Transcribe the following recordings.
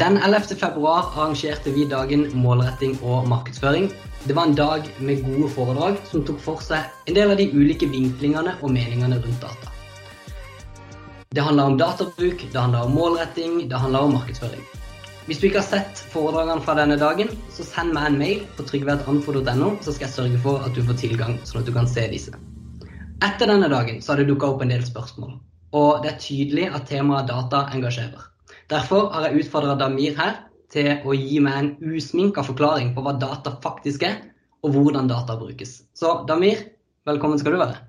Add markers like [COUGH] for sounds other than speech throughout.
Den 11. februar arrangerte vi dagen målretting og markedsføring. Det var en dag med gode foredrag som tok for seg en del av de ulike vinklingene og meningene rundt data. Det handla om databruk, det handla om målretting, det handla om markedsføring. Hvis du ikke har sett foredragene fra denne dagen, så send meg en mail på trygvetanfo.no, så skal jeg sørge for at du får tilgang, sånn at du kan se disse. Etter denne dagen så har det dukka opp en del spørsmål, og det er tydelig at temaet data engasjerer. Derfor har jeg utfordra Damir her til å gi meg en usminka forklaring på hva data faktisk er, og hvordan data brukes. Så Damir, velkommen skal du være.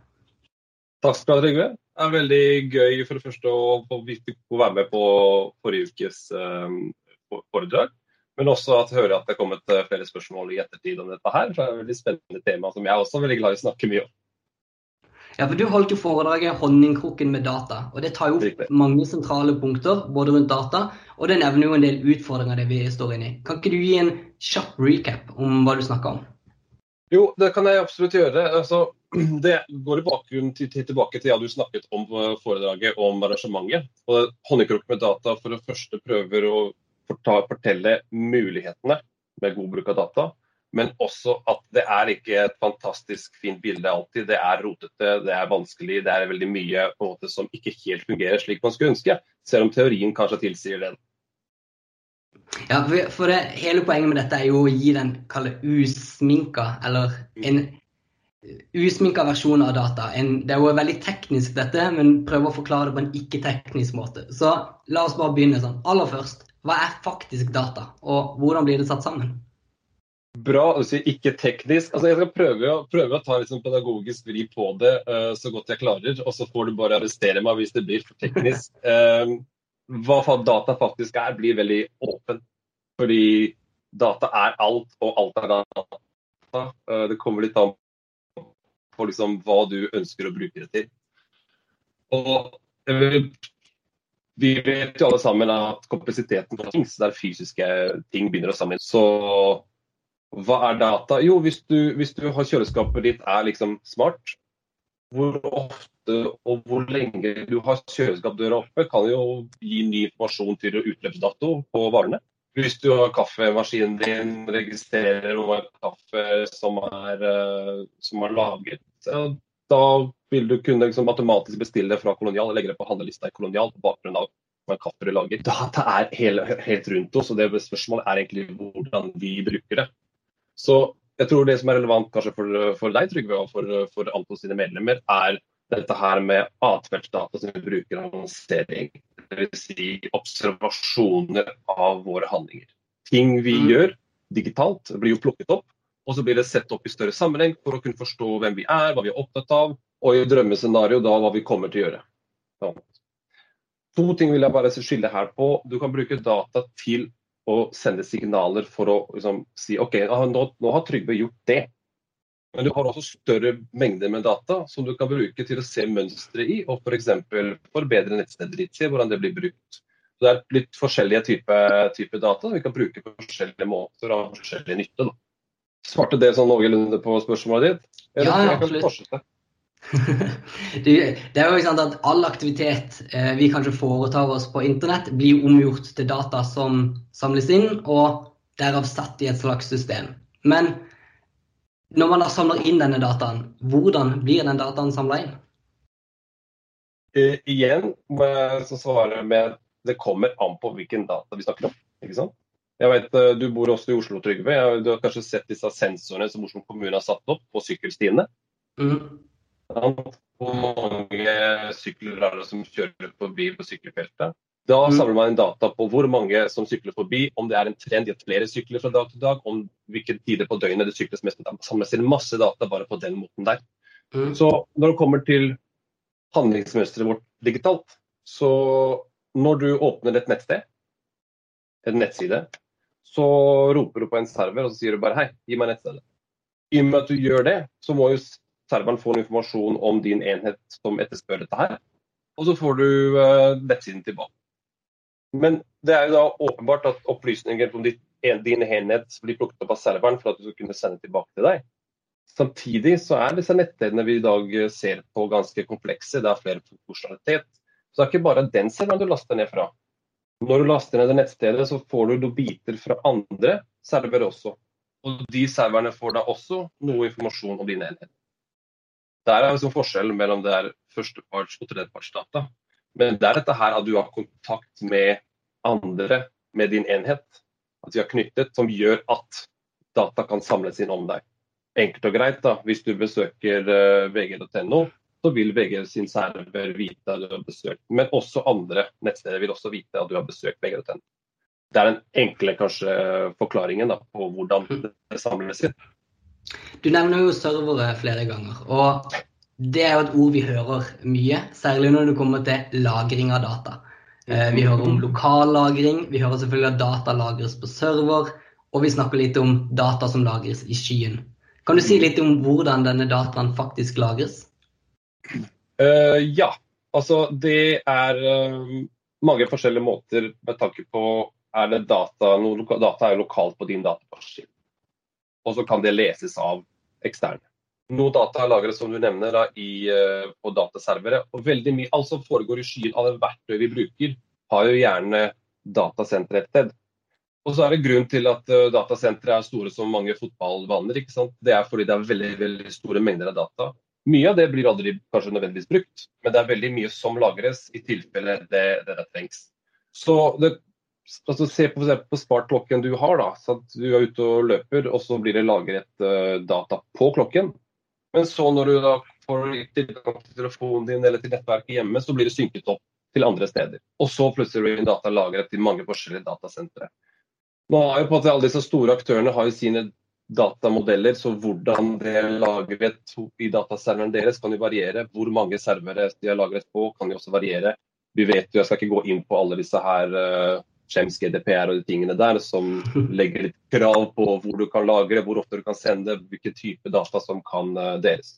Takk skal du ha, Trygve. Det er veldig gøy for det første å få være med på forrige ukes um, foredrag. Men også at høre at det er kommet eh, flere spørsmål i ettertid om dette her. For det er et veldig spennende tema som jeg også er veldig glad i å snakke mye om. Ja, for Du holdt jo foredraget 'Honningkrukken med data'. og Det tar jo opp mange sentrale punkter både rundt data, og det nevner jo en del utfordringer det vi står inne i. Kan ikke du gi en kjapp recap om hva du snakker om? Jo, det kan jeg absolutt gjøre. Altså, det går i bakgrunnen til, til, tilbake til ja, du snakket om foredraget om arrangementet. Og Honningkrukken med data for det første prøver å fortelle mulighetene med god bruk av data men også at det er ikke et fantastisk fint bilde alltid. Det er rotete, det er vanskelig, det er veldig mye måte som ikke helt fungerer slik man skulle ønske. Selv om teorien kanskje tilsier det. Ja, for det, Hele poenget med dette er jo å gi den kalle usminka, eller en usminka versjon av data. En, det er jo veldig teknisk dette, men prøve å forklare det på en ikke-teknisk måte. Så la oss bare begynne sånn. Aller først, hva er faktisk data, og hvordan blir det satt sammen? Bra, å si ikke teknisk. Altså, jeg skal prøve, prøve å ta sånn pedagogisk vri på det uh, så godt jeg klarer. Og så får du bare arrestere meg hvis det blir for teknisk. Uh, [LAUGHS] hva data faktisk er, blir veldig åpen. Fordi data er alt, og alt er data. Uh, det kommer litt an på liksom, hva du ønsker å bruke det til. Og vi vet jo alle sammen at kompleksiteten for ting, der fysiske ting begynner å samle så hva er data? Jo, hvis du, hvis du har kjøleskapet ditt er liksom smart, hvor ofte og hvor lenge du har kjøleskapdøra oppe, kan jo gi ny informasjon til utløpsdato på varene. Hvis du har kaffemaskinen din, registrerer over kaffe som er, eh, som er laget, da vil du kunne liksom automatisk bestille det fra Kolonial og legge det på handlelista i Kolonial på bakgrunn av hva kaffe du lager. Data er helt, helt rundt oss, og det spørsmålet er egentlig hvordan vi bruker det. Så jeg tror det som er relevant kanskje for, for deg, Trygve, og for, for Anton sine medlemmer, er dette her med atferdsdata som vi bruker annonsering. Dvs. Si observasjoner av våre handlinger. Ting vi mm. gjør digitalt, blir jo plukket opp. Og så blir det sett opp i større sammenheng for å kunne forstå hvem vi er, hva vi er opptatt av, og i drømmescenario da hva vi kommer til å gjøre. Ja. To ting vil jeg bare skille her på. Du kan bruke data til og sende signaler for å liksom, si OK, nå, nå, har Trygve gjort det. Men du har også større mengder med data som du kan bruke til å se mønstre i, og f.eks. For forbedre nettstedet ditt, se hvordan det blir brukt. Så Det er litt forskjellige typer type data vi kan bruke på forskjellige måter og forskjellig nytte. Da. Svarte det sånn noenlunde på spørsmålet ditt? Eller, ja, absolutt. Det er jo ikke sant at All aktivitet eh, vi kanskje foretar oss på internett, blir omgjort til data som samles inn, og derav satt i et slags system. Men når man da samler inn denne dataen, hvordan blir den dataen samla inn? Uh, igjen må jeg svare med det kommer an på hvilken data vi snakker om. ikke sant? Jeg vet, uh, Du bor også i Oslo, Trygve. Du har kanskje sett disse sensorene som Oslo kommune har satt opp på sykkelstiene? Mm. Hvor mange sykler er det som kjører forbi på sykkelfeltet? Da mm. samler man data på hvor mange som sykler forbi, om det er en trend i at flere sykler fra dag til dag, om hvilke tider på døgnet det sykles mest. Det samles inn masse data bare på den måten der. Mm. Så når det kommer til handlingsmønsteret vårt digitalt, så når du åpner et nettsted, en nettside, så roper du på en server og så sier du bare hei, gi meg nettstedet. I og med at du gjør det, så må jo serveren får informasjon om din enhet som etterspør dette her. Og så får du uh, nettsiden tilbake. Men det er jo da åpenbart at opplysninger om ditt, din enhet blir plukket opp av serveren for at du skal kunne sende tilbake til deg. Samtidig så er disse nettstedene vi i dag ser på ganske komplekse. Det er flere funksjonalitet. Så det er ikke bare den serveren du laster ned fra. Når du laster ned det nettstedet, så får du noen biter fra andre servere også. Og de serverne får da også noe informasjon om din enhet. Der er liksom forskjellen mellom det er førsteparts- og tredjepartsdata. Men det er dette her at du har kontakt med andre med din enhet, at vi har knyttet, som gjør at data kan samles inn om deg. Enkelt og greit, da. Hvis du besøker eh, vg.no, så vil VG sin server vite at du har besøkt. Men også andre nettsteder vil også vite at du har besøkt vg.no. Det er den enkle kanskje forklaringen da, på hvordan det samles inn. Du nevner jo servere flere ganger. og Det er jo et ord vi hører mye, særlig når det kommer til lagring av data. Eh, vi hører om lokallagring, vi hører selvfølgelig at data lagres på server, og vi snakker litt om data som lagres i skyen. Kan du si litt om hvordan denne dataen faktisk lagres? Uh, ja, altså det er uh, mange forskjellige måter med tanke på er det data, data er lokalt på din datamaskin. Og så kan det leses av eksterne. Noe data lagres som du nevner da, i, uh, på dataservere. Og veldig mye, alt som foregår i skyen av det verktøy vi bruker, har jo gjerne datasenter et sted. Og så er det grunn til at uh, datasentre er store som mange fotballbaner. ikke sant? Det er fordi det er veldig, veldig store mengder av data. Mye av det blir aldri kanskje nødvendigvis brukt, men det er veldig mye som lagres i tilfelle det, det, det trengs. Så det, altså Se på, på smartklokken du har. da, så Du er ute og løper, og så blir det lagret uh, data på klokken. Men så når du da får tilgang til telefonen din eller til nettverket hjemme, så blir det synket opp til andre steder. Og så plutselig blir data lagret til mange forskjellige datasentre. Nå har jo på at Alle disse store aktørene har jo sine datamodeller, så hvordan det er lagret i dataserveren deres kan jo variere. Hvor mange servere de har lagret på kan jo også variere. Vi vet jo, Jeg skal ikke gå inn på alle disse her uh, Schems GDPR og de tingene der, som [LAUGHS] legger litt krav på hvor du kan lagre, hvor ofte du kan sende, hvilke type data som kan uh, deles.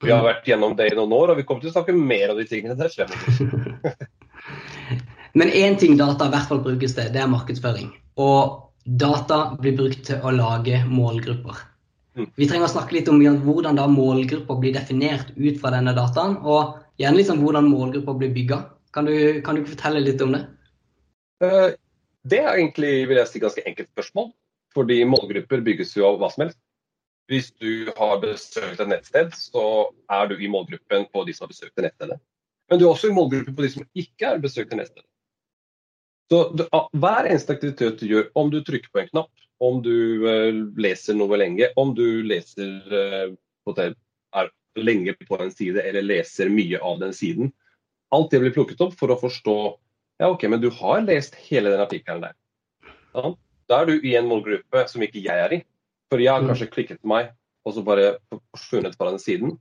Vi har vært gjennom det i noen år, og vi kommer til å snakke mer om de tingene der fremover. [LAUGHS] Men én ting data i hvert fall brukes til, det er markedsføring. Og data blir brukt til å lage målgrupper. Mm. Vi trenger å snakke litt om hvordan da målgrupper blir definert ut fra denne dataen, og gjerne liksom hvordan målgrupper blir bygga. Kan du, kan du fortelle litt om det? Det er egentlig vil jeg si, ganske enkelt spørsmål. Fordi målgrupper bygges jo av hva som helst. Hvis du har besøkt et nettsted, så er du i målgruppen på de som har besøkt det nettstedet. Men du er også i målgruppen på de som ikke har besøkt det nettstedet. Så du, Hver eneste aktivitet du gjør, om du trykker på en knapp, om du uh, leser noe lenge, om du leser uh, er lenge på en side eller leser mye av den siden, alt det blir plukket opp for å forstå ja, ok, men du har lest hele den artikkelen der. Ja, da er du i en målgruppe som ikke jeg er i. For jeg har mm. kanskje klikket meg og så bare forsvunnet fra den siden.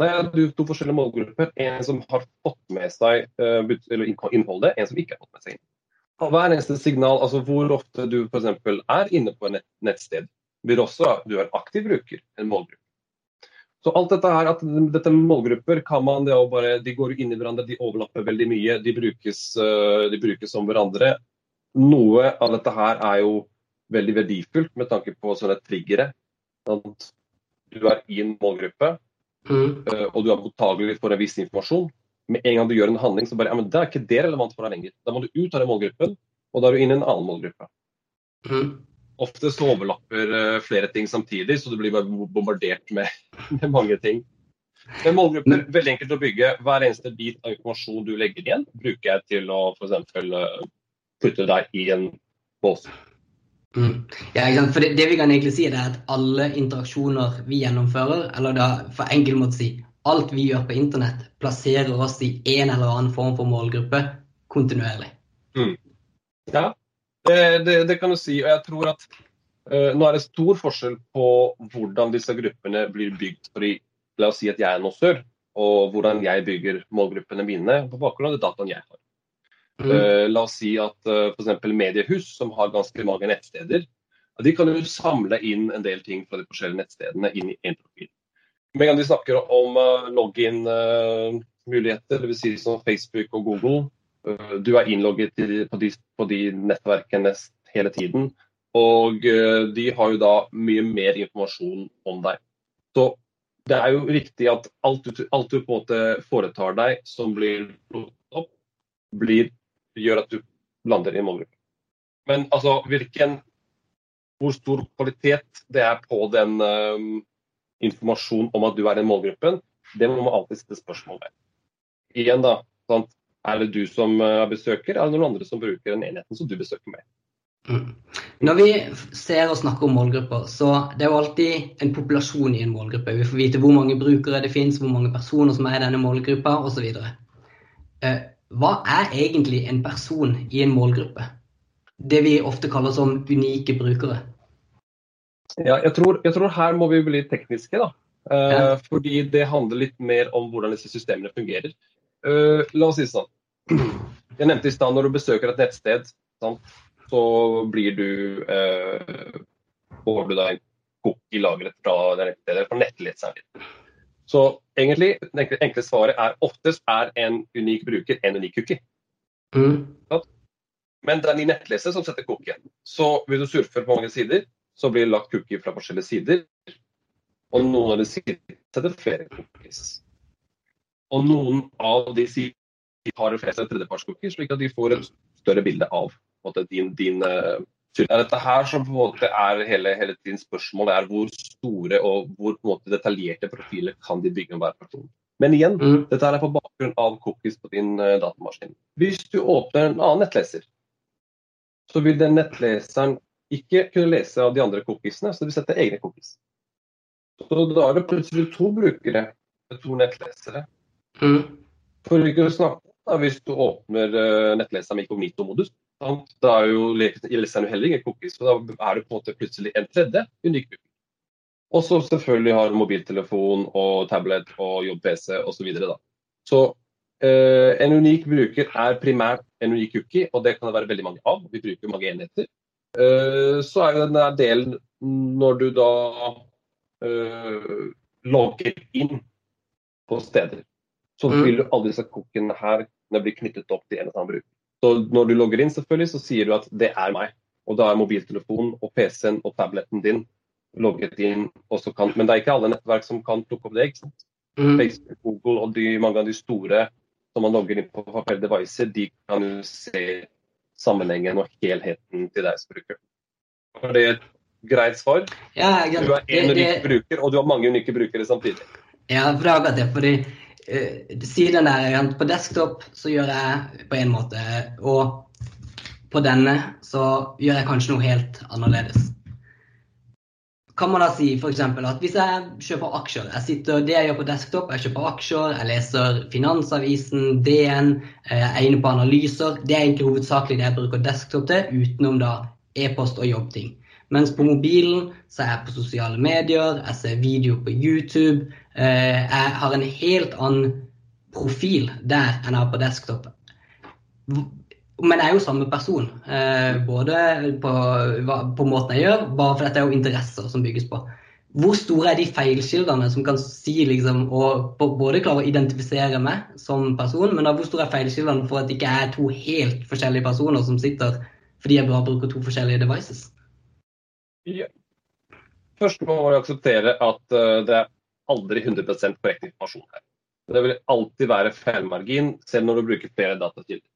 Nei, du to forskjellige målgrupper. En som har fått med seg uh, innholdet, en som ikke har fått med seg innholdet hver eneste signal, altså hvor ofte du f.eks. er inne på et nettsted, blir også du er aktiv bruker, en målgruppe. Så alt dette her, at dette målgrupper kan man det bare, de går inn i hverandre, de overlapper veldig mye. De brukes, eh, de brukes som hverandre. Noe av dette her er jo veldig verdifullt med tanke på sånne triggere. At du er i en målgruppe, mm. Eh, og du er mottakelig for en viss informasjon med en gang du gjør en handling, så bare ja, men det er ikke det relevant for deg lenger. Da må du ut av den målgruppen, og da er du inn i en annen målgruppe. Mm. Ofte så overlapper uh, flere ting samtidig, så du blir bare bombardert med, [LAUGHS] med mange ting. Men målgruppen er veldig enkelt å bygge. Hver eneste bit av informasjon du legger igjen, bruker jeg til å f.eks. Uh, putte deg i en bås. Mm. Ja, for det, det, vi kan egentlig si, er at alle interaksjoner vi gjennomfører, eller da for enkel måte å si alt vi gjør på internett, plasserer oss i en eller annen form for målgruppe kontinuerlig. Mm. Ja, det, det, det, kan du si. Og jeg tror at uh, nå er det stor forskjell på hvordan disse gruppene blir bygd. Fordi, la oss si at jeg er annonsør, og hvordan jeg bygger målgruppene mine på bakgrunn av det dataen jeg har. Mm. Uh, la oss si at uh, f.eks. mediehus, som har ganske mange nettsteder, de kan jo samle inn en del ting fra de forskjellige nettstedene inn i én profil. Med en gang de snakker om uh, login-muligheter, uh, dvs. Si som Facebook og Google, du er innlogget på, de, på, de, nettverkene hele tiden. Og uh, de har jo da mye mer informasjon om deg. Så det er jo riktig at alt du, alt du på en måte foretar deg som blir plukket opp, blir, gjør at du lander i en målgruppe. Men altså, hvilken, hvor stor kvalitet det er på den um, informasjonen om at du er i målgruppen, det må man alltid stille spørsmål ved. Igjen da, sant? Er det du som er besøker, eller er noen andre som bruker den enheten som du besøker med? Mm. Når vi ser og snakker om målgrupper, så det er jo alltid en populasjon i en målgruppe. Vi får vite hvor mange brukere det finnes, hvor mange personer som er i denne målgruppa osv. Eh, hva er egentlig en person i en målgruppe? Det vi ofte kaller som unike brukere. Ja, jeg tror, jeg tror her må vi bli tekniske, da. Eh, ja. Fordi det handler litt mer om hvordan disse systemene fungerer. Uh, la oss si sånn. Jeg nevnte i stad når du besøker et nettsted. Sant? så blir du uh, får du da en cookie lagret fra, fra nettleseren din. Så egentlig, det enkle, enkle, svaret er oftest er en unik bruker en unik cookie. Mm. Men det er din nettleser som setter cookien. Så hvis du surfer på mange sider, så blir det lagt cookie fra forskjellige sider. Og noen av de sidene setter flere cookies. Og noen av de sidene har flest tredjepartscookies, slik at de får et større bilde av måte, din, din uh, det er dette her som på en måte er hele, hele tiden spørsmålet er hvor store og hvor på en måte detaljerte profiler kan de bygge om hver person. Men igjen, mm. dette er på bakgrunn av cookies på din uh, datamaskin. Hvis du åpner en annen nettleser, så vil den nettleseren ikke kunne lese av de andre cookiesene, så de setter egne cookies. Så da er det plutselig to brukere to nettlesere. Mm. For ikke å snakke om hvis du åpner uh, nettleseren med inkognito-modus, da er jo leseren heller ingen cookies, så da er det på en måte plutselig en tredje unik cookie. Og så selvfølgelig har mobiltelefon og tablet og jobb-PC osv. Så, videre, så eh, en unik bruker er primært en unik cookie, og det kan det være veldig mange av. Vi bruker mange enheter. Eh, så er jo den der delen når du da eh, logger inn på steder. Så mm. vil jo alle disse cookiene her bli knyttet opp til en eller annen bruk. Så når du logger inn, selvfølgelig, så sier du at det er meg. Og da er mobiltelefonen og PC-en og tabletten din logget inn. Kan, men det er ikke alle nettverk som kan plukke opp det. ikke sant? Mm. Facebook, Google og de, mange av de store som man logger inn på flere devices, de kan jo se sammenhengen og helheten til deg som bruker. Er det et greit svar? Ja, jeg, du er én unik bruker, og du har mange unike brukere samtidig. Ja, for det akkurat det. fordi siden der, På desktop så gjør jeg på en måte, og på denne så gjør jeg kanskje noe helt annerledes. Kan man da si f.eks. at hvis jeg kjøper aksjer jeg sitter, Det jeg gjør på desktop, jeg kjøper aksjer, jeg leser Finansavisen, DN, eh, jeg er inne på analyser. Det er egentlig hovedsakelig det jeg bruker desktop til, utenom da e-post og jobbting. Mens på mobilen så er jeg på sosiale medier, jeg ser video på YouTube, Eh, jeg har en helt annen profil der enn jeg har på desktop. Men jeg er jo samme person, eh, både på, på måten jeg gjør, bare for dette er jo interesser som bygges på. Hvor store er de feilkildene som kan si liksom, og både klare å identifisere meg som person, men da hvor store er feilkildene for at det ikke er to helt forskjellige personer som sitter fordi jeg bare bruker to forskjellige devices? Ja. Først må man akseptere at uh, det er aldri 100% korrekt informasjon her. Det vil alltid være feilmargin, selv når du bruker flere datakilder.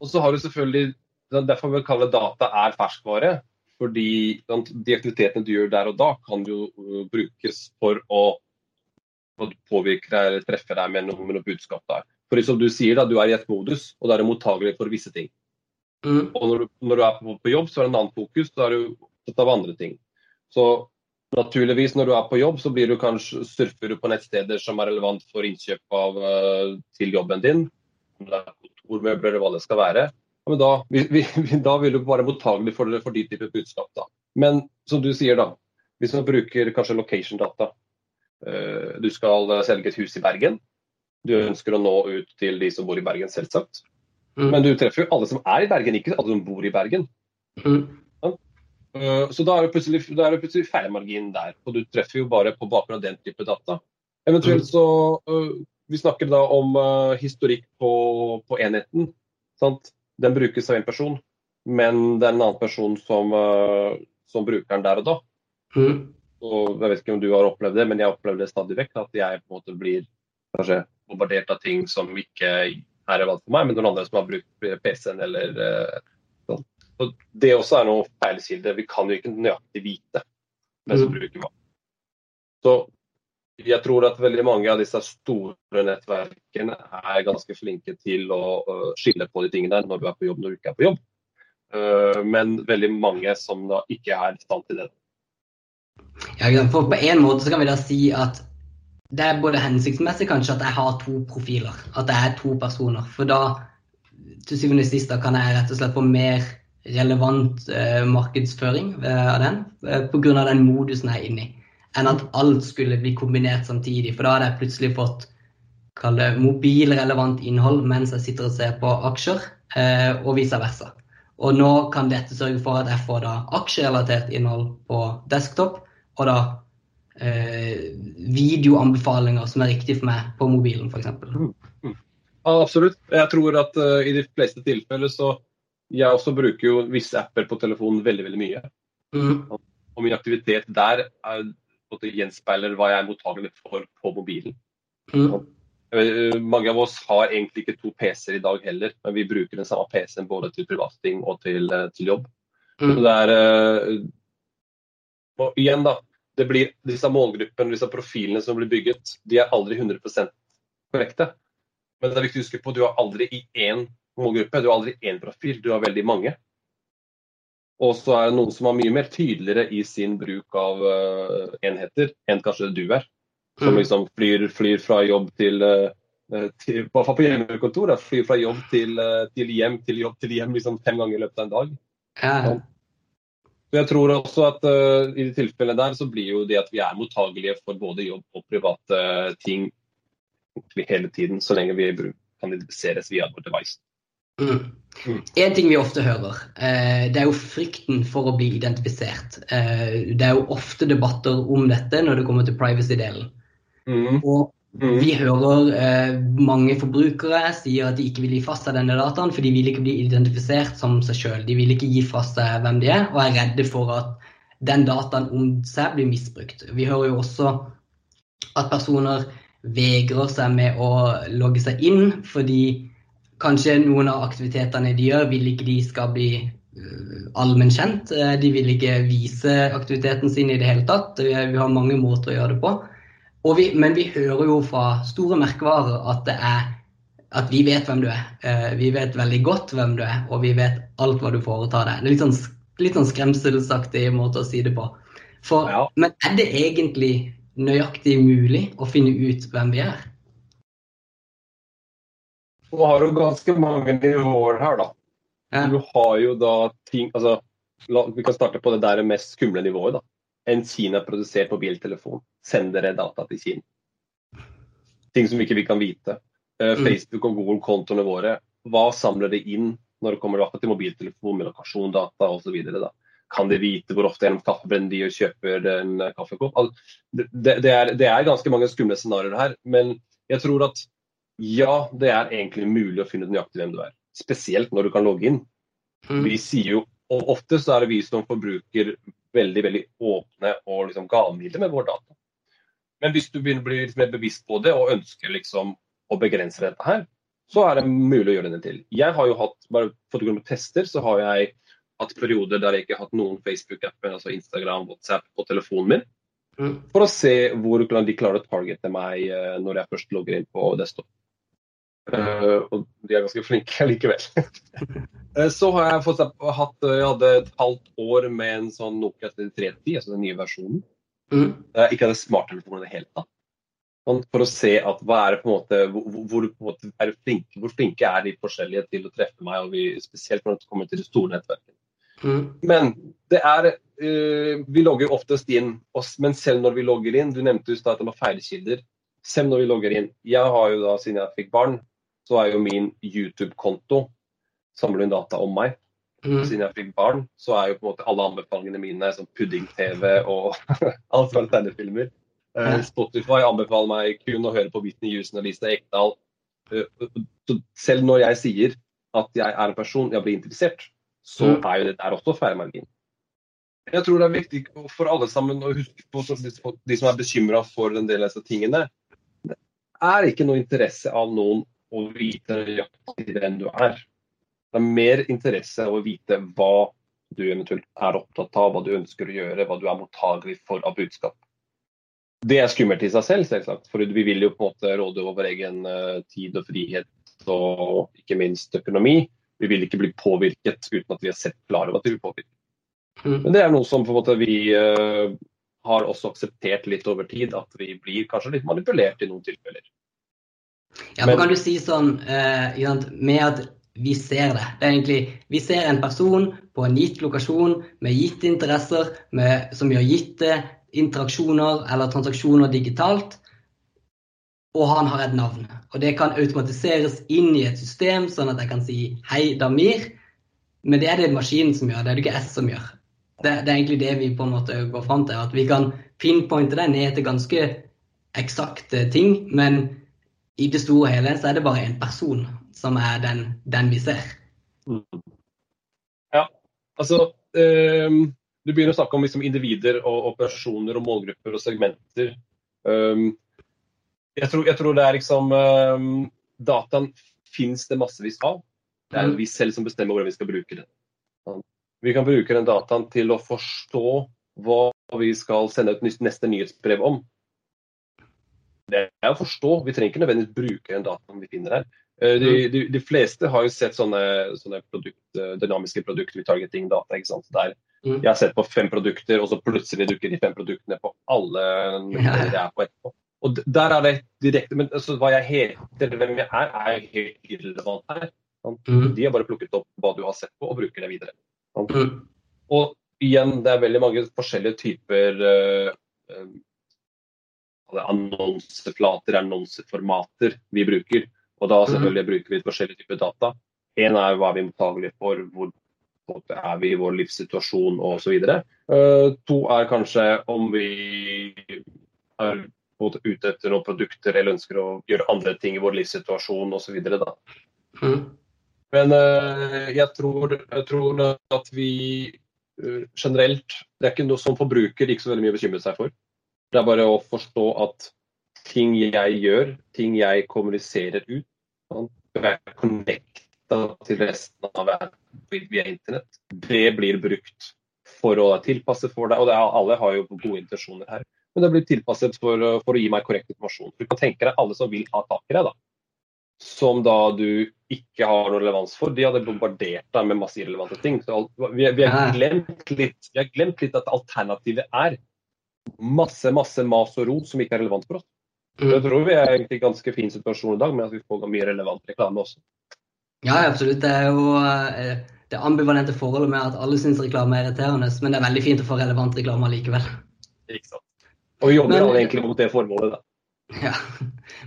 Og så har du selvfølgelig, Derfor vil vi kalle data er ferskvare. Fordi de aktivitetene du gjør der og da, kan jo uh, brukes for å, påvirke deg eller treffe deg med noe, med noe budskap der. For som du sier, da, du er i et modus, og da er du mottagelig for visse ting. Mm. Og når du, når du, er på, på jobb, så er det en annen fokus. Da er du opptatt av andre ting. Så Naturligvis, når du er på jobb, så blir du kanskje, surfer du på nettsteder som er relevant for innkjøp av, uh, til jobben din. Om det er kontormøbler eller hva det skal være. Men da, vi, vi, da vil du være mottagelig for, for de typer budskap. Da. Men som du sier, da. Hvis man bruker kanskje location data. Uh, du skal selge et hus i Bergen. Du ønsker å nå ut til de som bor i Bergen, selvsagt. Mm. Men du treffer jo alle som er i Bergen, ikke alle som bor i Bergen. Mm. Eh, så da er det plutselig, da er det plutselig feilmargin der. Og du treffer jo bare på bakgrunn av den type data. Eventuelt så uh, Vi snakker da om uh, historikk på, på enheten. Sant? Den brukes av én person, men det er en annen person som, som bruker den der og da. Mm. Og jeg vet ikke om du har opplevd det, men jeg opplever det stadig vekk. At jeg på en måte blir kanskje bombardert av ting som ikke er valgt for meg, men noen andre som har brukt PC-en eller. Så det også er noe feilkilde. Vi kan jo ikke nøyaktig vite hvem som mm. bruker hva. Så jeg tror at veldig mange av disse store nettverkene er ganske flinke til å skille på de tingene når du er på jobb når du ikke er på jobb. Eh, men veldig mange som da ikke er i stand til det. Ja, for På en måte så kan vi da si at det er både hensiktsmessig kanskje at jeg har to profiler. At jeg er to personer. For da til syvende og sist kan jeg rett og slett få mer relevant eh, markedsføring eh, av den eh, pga. den modusen jeg er inne i enn at alt skulle bli kombinert samtidig. For da hadde jeg plutselig fått kall det mobilrelevant innhold mens jeg sitter og ser på aksjer, eh, og vice versa. Og nå kan dette sørge for at jeg får da aksjerelatert innhold på desktop, og da eh, videoanbefalinger som er riktig for meg på mobilen, f.eks. Mm, mm. Absolutt. Jeg tror at uh, i de fleste tilfeller så Jeg også bruker jo visse apper på telefonen veldig, veldig mye. Mm. Og min aktivitet der er gjenspeiler hva jeg er mottagelig for på mobilen. Mm. Vet, mange av oss har egentlig ikke to PC-er i dag heller, men vi bruker den samme PC-en både til privatting og til, eh, til jobb. Mm. Så det er eh, Og igjen, da. Det blir disse målgruppene, disse profilene som blir bygget, de er aldri 100 korrekte. Men det er viktig å huske på at du har aldri i én målgruppe, du har aldri én profil, du har veldig mange. Og så er det noen som er mye mer tydeligere i sin bruk av uh, enheter enn kanskje du er. Som mm. liksom flyr, flyr fra jobb til, uh, til I hvert fall på hjemmekontor. Da, flyr fra jobb til, uh, til, hjem til jobb til hjem liksom fem ganger i løpet av en dag. Ja. Sånn. Så jeg tror også at uh, i de tilfellene der så blir jo det at vi er mottagelige for både jobb og private ting hele tiden, så lenge vi kan identifiseres via vår device. Mm. En ting vi ofte hører, eh, det er jo frykten for å bli identifisert. Eh, det er jo ofte debatter om dette når det kommer til privacy-delen. Mm. Og mm. vi hører eh, mange forbrukere sier at de ikke vil gi fra seg denne dataen, for de vil ikke bli identifisert som seg sjøl. De vil ikke gi fra seg hvem de er, og er redde for at den dataen om seg blir misbrukt. Vi hører jo også at personer vegrer seg med å logge seg inn fordi Kanskje noen av aktivitetene de gjør, vil ikke de skal bli uh, allmennkjent. Uh, de vil ikke vise aktiviteten sin i det hele tatt. Vi har mange måter å gjøre det på. Vi, men vi hører jo fra store merkevarer at, det er, at vi vet hvem du er. Uh, vi vet veldig godt hvem du er, og vi vet alt hva du foretar deg. Det er litt sånn, litt sånn skremselsaktig måte å si det på. For, ja. Men er det egentlig nøyaktig mulig å finne ut hvem vi er? Nå har du ganske mange nivåer her, da. Ja. Du har jo da ting altså, Vi kan starte på det der mest skumle nivået. da. En Kina-produsert mobiltelefon sender det data til Kina. Ting som ikke vi kan vite. Uh, Facebook og Google-kontoene våre, hva samler de inn når det kommer til mobiltelefon med lokasjondata osv.? Kan de vite hvor ofte gjennom kaffebrenner de kjøper en kaffekopp? Det, det, er, det er ganske mange skumle scenarioer her, men jeg tror at ja, det er egentlig mulig å finne ut nøyaktig hvem du er. Spesielt når du kan logge inn. Mm. Vi sier jo, og Ofte så er det vi som forbruker veldig veldig åpne og liksom gavmilde med vår data. Men hvis du begynner å bli litt mer bevisst på det og ønsker liksom å begrense dette her, så er det mulig å gjøre det til. Jeg har jo hatt, bare for å tester, så har jeg hatt perioder der jeg ikke har hatt noen Facebook-apper, altså Instagram, WhatsApp på telefonen min. Mm. For å se hvordan de klarer å targete meg eh, når jeg først logger inn på desktop. Uh, og de er ganske flinke likevel. uh, [LAUGHS] så har jeg fått hatt, eh, jeg hadde et halvt år med en sånn Nokia 3310, altså den nye versjonen. Mm. Uh, ikke hadde smarttelefon i det hele tatt. Sånn, for å se at hva er det på en måte, hvor, hvor, måte er flinke, hvor flinke er de forskjellige til å treffe meg, og vi, spesielt når det kommer til de store nettverkene. Mm. Men det er Vi logger oftest inn, men selv når vi logger inn Du nevnte jo at det var feilkilder. Selv når vi logger inn Jeg har jo da, siden jeg fikk barn, så er jo min YouTube-konto samler hun data om meg. Mm. Siden jeg fikk barn, så er jo på en måte alle anbefalingene mine som pudding-TV og [LAUGHS] alt fra tegnefilmer. Uh, Spotify anbefaler meg kun å høre på Whitney Houston og Lisa Ekdal. Uh, så selv når jeg sier at jeg er en person jeg blir interessert, så mm. er jo det der også feilmargin. Jeg tror det er viktig for alle sammen å huske på, de som er bekymra for en del av disse tingene. Det er ikke noe interesse av noen å vite nøyaktig hvem du er. Det er mer interesse av å vite hva du eventuelt er opptatt av, hva du ønsker å gjøre, hva du er mottagelig for av budskap. Det er skummelt i seg selv, selvsagt. For vi vil jo på en måte råde over egen uh, tid og frihet og ikke minst økonomi. Vi vil ikke bli påvirket uten at vi har sett klare over at vi blir påvirket. Mm. Men det er noe som måte vi uh, har også akseptert litt over tid, at vi blir kanskje litt manipulert i noen tilfeller. Ja, men, kan du si sånn uh, med at vi ser det. det er egentlig, vi ser en person på en gitt lokasjon med gitte interesser, med, som gjør gitte interaksjoner eller transaksjoner digitalt, og han har et navn. Og det kan automatiseres inn i et system, sånn at jeg kan si 'hei, Damir'. Men det er det maskinen som gjør, det er det ikke S som gjør. Det, det, er egentlig det vi på en måte går fram til. At vi kan pinpointe det ned til ganske eksakte ting, men i det store og hele så er det bare en person som er den, den vi ser. Ja, altså um, Du begynner å snakke om liksom, individer og, og, personer og målgrupper og segmenter. Um, jeg, tror, jeg, tror, det er liksom um, Dataen fins det massevis av. Det er mm. vi selv som bestemmer hvordan vi skal bruke den. Vi kan bruke den dataen til å forstå hva vi skal sende ut neste nyhetsbrev om. Det er å forstå. Vi trenger ikke nødvendigvis bruke den dataen vi finner her. Eh, de, mm. de, de, fleste har jo sett sånne, sånne produkt, eh, dynamiske ikke sant? Der mm. Jeg har sett på fem produkter, og så plutselig dukker de fem produktene på alle det er på etterpå. Og der er det direkte, men altså, Hva jeg heter, hvem jeg er, er helt irrelevant her. Mm. De har bare plukket opp hva du har sett på, og bruker det videre. Og igjen, det er veldig mange forskjellige typer uh, annonseflater, annonseformater vi bruker. Og da selvfølgelig bruker vi forskjellige typer data. Én er hva vi er mottagelige for, hvor er vi i vår livssituasjon osv. Uh, eh, to er kanskje om vi er ute etter noen produkter eller ønsker å gjøre andre ting i vår livssituasjon osv. Mm. Men uh, jeg, tror, jeg, tror, at vi uh, generelt Det er ikke noe som forbruker ikke så veldig mye å bekymre seg for. Det er bare å forstå at ting jeg gjør, ting jeg kommuniserer ut, være connecta til resten av verden via internett, det blir brukt for å tilpasse for deg. Og er, alle har jo gode intensjoner her, men det blir tilpasset for, for, å gi meg korrekt informasjon. Du kan tenke deg alle som vil ha tak i deg, da. Som da du ikke har noe relevans for. De hadde bombardert deg med masse irrelevante ting. Så vi, vi, har glemt litt, vi har glemt litt at alternativet er masse, masse mas og rot som ikke er relevant for oss. Mm. Jeg tror vi er egentlig i ganske fin situasjon i dag med at vi får mye relevant reklame også. Ja, absolutt. Det er jo eh, det ambivalente forholdet med at alle syns reklame er irriterende, men det er veldig fint å få relevant reklame likevel. Ikke sant. Og vi jobber men, alle egentlig mot det formålet, da. Ja.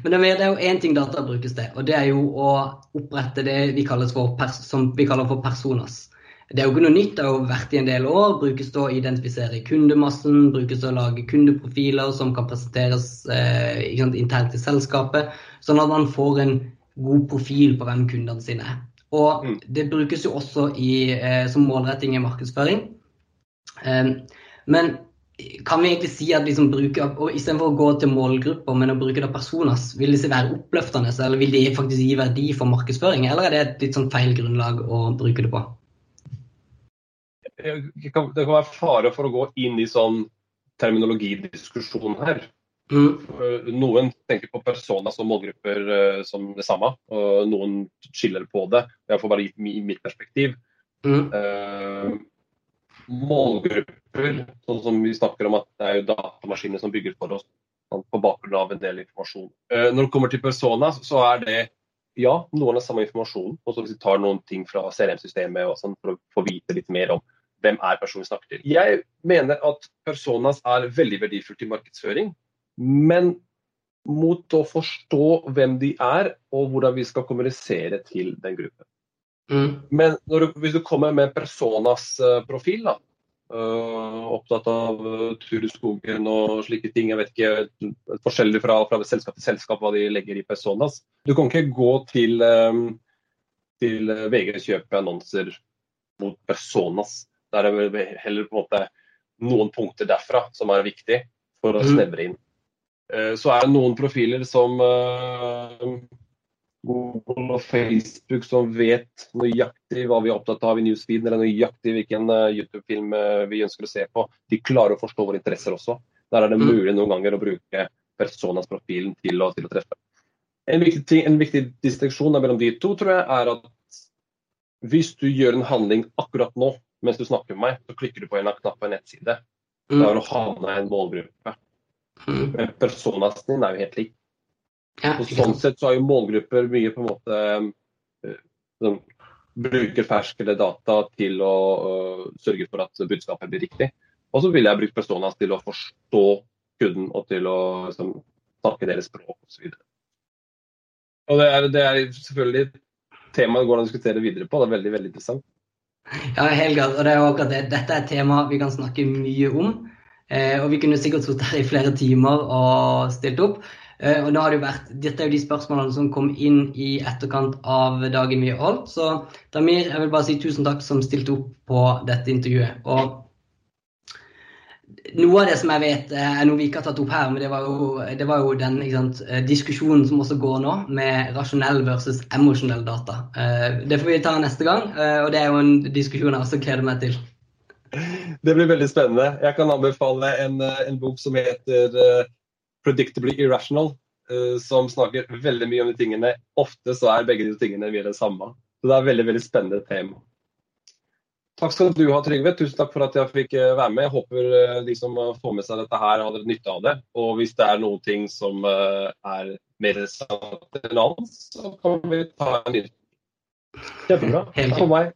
Men det er jo én ting data brukes til, og det er jo å opprette det vi, for, som vi kaller for personas. Det er jo ikke noe nytt, det har jo vært i en del år. Brukes til å identifisere kundemassen, brukes til å lage kundeprofiler som kan presenteres eh, internt i selskapet, sånn at man får en god profil på hvem kundene sine er. Og mm. det brukes jo også i, eh, som målretting i markedsføring. Eh, men kan vi egentlig si at liksom bruke, og istedenfor å gå til målgrupper, men å bruke det personas, vil disse være oppløftende, eller vil de faktisk gi verdi for markedsføring, eller er det et litt sånn feil grunnlag å bruke det på? Det kan, være fare for å gå inn i sånn terminologidiskusjon her. Mm. Eh, noen tenker på persona som målgrupper uh, som det samme, og noen skiller på det. Jeg får bare gitt i mitt perspektiv. Mm. Uh, målgrupper, sånn som vi snakker om at det er jo datamaskiner som bygger for oss sånn, på bakgrunn av en del informasjon. Uh, når det kommer til persona, så er det ja, noen av samme informasjon. Og så hvis vi tar noen ting fra CRM-systemet sånn, for å få vite litt mer om hvem er personen vi snakker til. Jeg mener at personas er veldig verdifullt i markedsføring, men mot å forstå hvem de er og hvordan vi skal kommunisere til den gruppen. Mm. Men du, hvis du kommer med personas uh, profil, da, uh, opptatt av uh, tur i skogen og slike ting, jeg vet ikke, forskjellig fra, fra selskap til selskap hva de legger i personas. Du kan ikke gå til, um, til VG kjøpe annonser mot personas. Der er det heller på en måte noen punkter derfra som er viktig for å mm. snevre inn. Eh, så er det noen profiler som, eh, Google og Facebook som vet nøyaktig hva vi er opptatt av i newsfeeden, eller nøyaktig hvilken uh, YouTube-film vi ønsker å se på. De klarer å forstå våre interesser også. Der er det mm. mulig noen ganger å bruke personas-profilen til, til, å treffe. En viktig, ting, en viktig distriksjon mellom de to tror jeg, er at hvis du gjør en handling akkurat nå mens du snakker med meg, så klikker du på en knapp på en nettside. Mm. Da har du havna i en målgruppe. Mm. Men personasen din er jo helt lik. Ja, og sånn sett så har jo målgrupper mye på en måte som sånn, bruker ferskere data til å uh, sørge for at budskapet blir riktig. Og så ville jeg brukt personas til å forstå kunden og til å liksom, snakke deres språk osv. Og det er, det er selvfølgelig temaet går an å diskutere videre på. Det er veldig veldig interessant. Ja, helt Helgard, og det er jo akkurat det. Dette er et tema vi kan snakke mye om. Eh, og vi kunne sikkert sittet her i flere timer og stilt opp. Eh, og nå har det jo vært, Dette er jo de spørsmålene som kom inn i etterkant av dagen vi holdt. Så Damir, jeg vil bare si tusen takk som stilte opp på dette intervjuet. Og noe av det som jeg vet eh, er noe vi ikke har tatt opp her, men det var jo, det var jo den sant, eh, diskusjonen som også går nå, med rasjonell versus emosjonell data. Eh, det får vi ta neste gang, og det er jo en diskusjon jeg også gleder meg til. Det blir veldig spennende. Jeg kan anbefale en, en bok som heter Predictably Irrational, som snakker veldig mye om de tingene. Ofte så er begge de tingene mye det samme. Så det er et veldig, veldig spennende tema. Takk skal du ha, Trygve. Tusen takk for at jeg fikk eh, være med. Jeg håper eh, de som eh, får med seg dette her, hadde nytte av det. Og hvis det er noen ting som er mer sant enn annet, så kan vi ta en ny. Kjempebra. Takk for meg.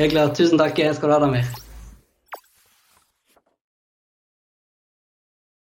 Helt klart. Tusen takk skal du ha, Damir.